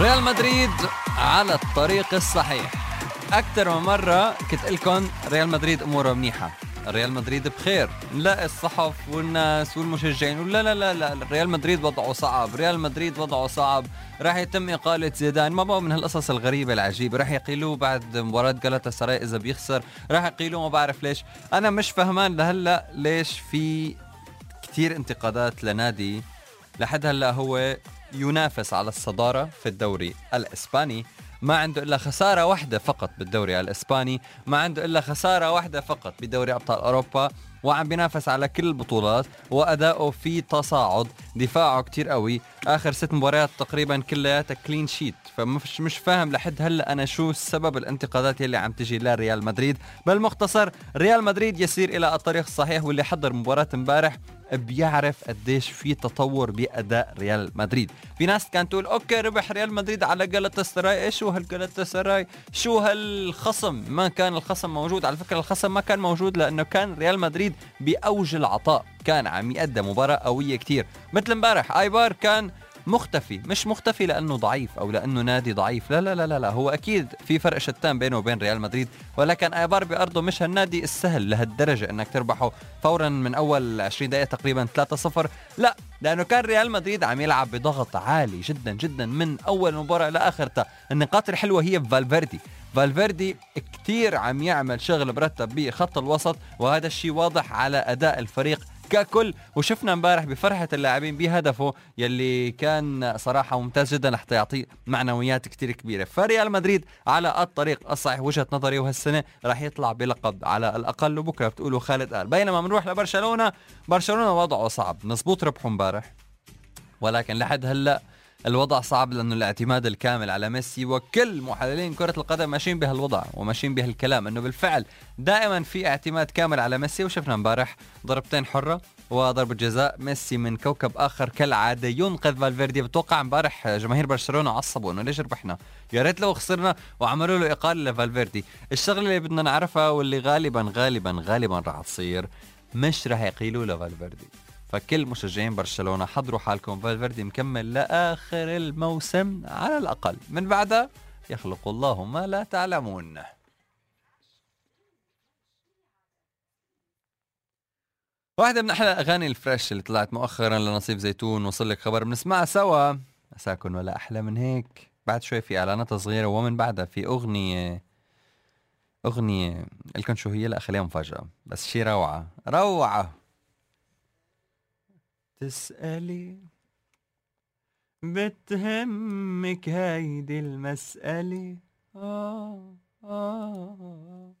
ريال مدريد على الطريق الصحيح. أكثر من مرة كنت لكم ريال مدريد أموره منيحة. ريال مدريد بخير. لا الصحف والناس والمشجعين لا لا لا لا. ريال مدريد وضعه صعب. ريال مدريد وضعه صعب. راح يتم إقالة زيدان. ما بقى من هالقصص الغريبة العجيبة. راح يقيلوه بعد مباراة جلطة سراي إذا بيخسر. راح يقيلوه ما بعرف ليش. أنا مش فهمان لهلأ ليش في كثير انتقادات لنادي. لحد هلأ هو ينافس على الصدارة في الدوري الإسباني. ما عنده إلا خسارة واحدة فقط بالدوري الإسباني. ما عنده إلا خسارة واحدة فقط بدوري أبطال أوروبا. وعم بينافس على كل البطولات. وأداؤه في تصاعد دفاعه كتير قوي. آخر ست مباريات تقريبا كلياتها كلين شيت فمش مش فاهم لحد هلأ أنا شو سبب الانتقادات يلي عم تجي لريال مدريد. بالمختصر ريال مدريد يسير إلى الطريق الصحيح واللي حضر مباراة امبارح بيعرف قديش في تطور بأداء ريال مدريد. في ناس كانت تقول أوكي ربح ريال مدريد على غلطة سراي إيش هالغلطة سراي شو هالخصم؟ ما كان الخصم موجود. على فكرة الخصم ما كان موجود لأنه كان ريال مدريد بأوج العطاء. كان عم يقدم مباراة قوية كتير. مثل امبارح ايبار كان مختفي. مش مختفي لأنه ضعيف أو لأنه نادي ضعيف. لا لا لا لا, لا. هو أكيد في فرق شتان بينه وبين ريال مدريد ولكن ايبار بأرضه مش هالنادي السهل لهالدرجة إنك تربحه. فورا من أول 20 دقيقة تقريبا 3-0 لا لأنه كان ريال مدريد عم يلعب بضغط عالي جدا جدا من أول مباراة لاخرتها النقاط الحلوة هي بفالفيردي فالفيردي كتير عم يعمل شغل مرتب بخط الوسط وهذا الشيء واضح على أداء الفريق ككل وشفنا امبارح بفرحة اللاعبين بهدفه يلي كان صراحة ممتاز جدا لحتى يعطي معنويات كتير كبيرة. فريال مدريد على الطريق الصحيح وجهة نظري وهالسنة راح يطلع بلقب على الأقل وبكرة بتقولوا خالد قال بينما بنروح لبرشلونة برشلونة وضعه صعب مزبوط ربحوا امبارح. ولكن لحد هلأ الوضع صعب لأنه الاعتماد الكامل على ميسي وكل محللين كرة القدم ماشيين بهالوضع وماشيين بهالكلام إنه بالفعل دائما في اعتماد كامل على ميسي. وشفنا امبارح ضربتين حرة وضربة جزاء ميسي من كوكب آخر كالعادة. ينقذ فالفيردي بتوقع امبارح جماهير برشلونة عصبوا إنه ليش ربحنا؟ يا ريت لو خسرنا وعملوا له إقالة لفالفيردي. الشغلة اللي بدنا نعرفها واللي غالبا غالبا غالبا راح تصير مش راح يقيلوا لفالفيردي. فكل مشجعين برشلونة حضروا حالكم. فالفيردي مكمل لآخر الموسم على الأقل. من بعدها يخلق الله ما لا تعلمون. واحدة من أحلى أغاني ال fresh اللي طلعت مؤخرا لناصيف زيتون وصل لك خبر بنسمعها سوا. مساكم ولا أحلى من هيك. بعد شوي في إعلانات صغيرة ومن بعدها في أغنية أغنية لكم شو هي لا خليها مفاجأة بس شي روعة روعة. تسألي بتهمك هيدي المسألة. آه آه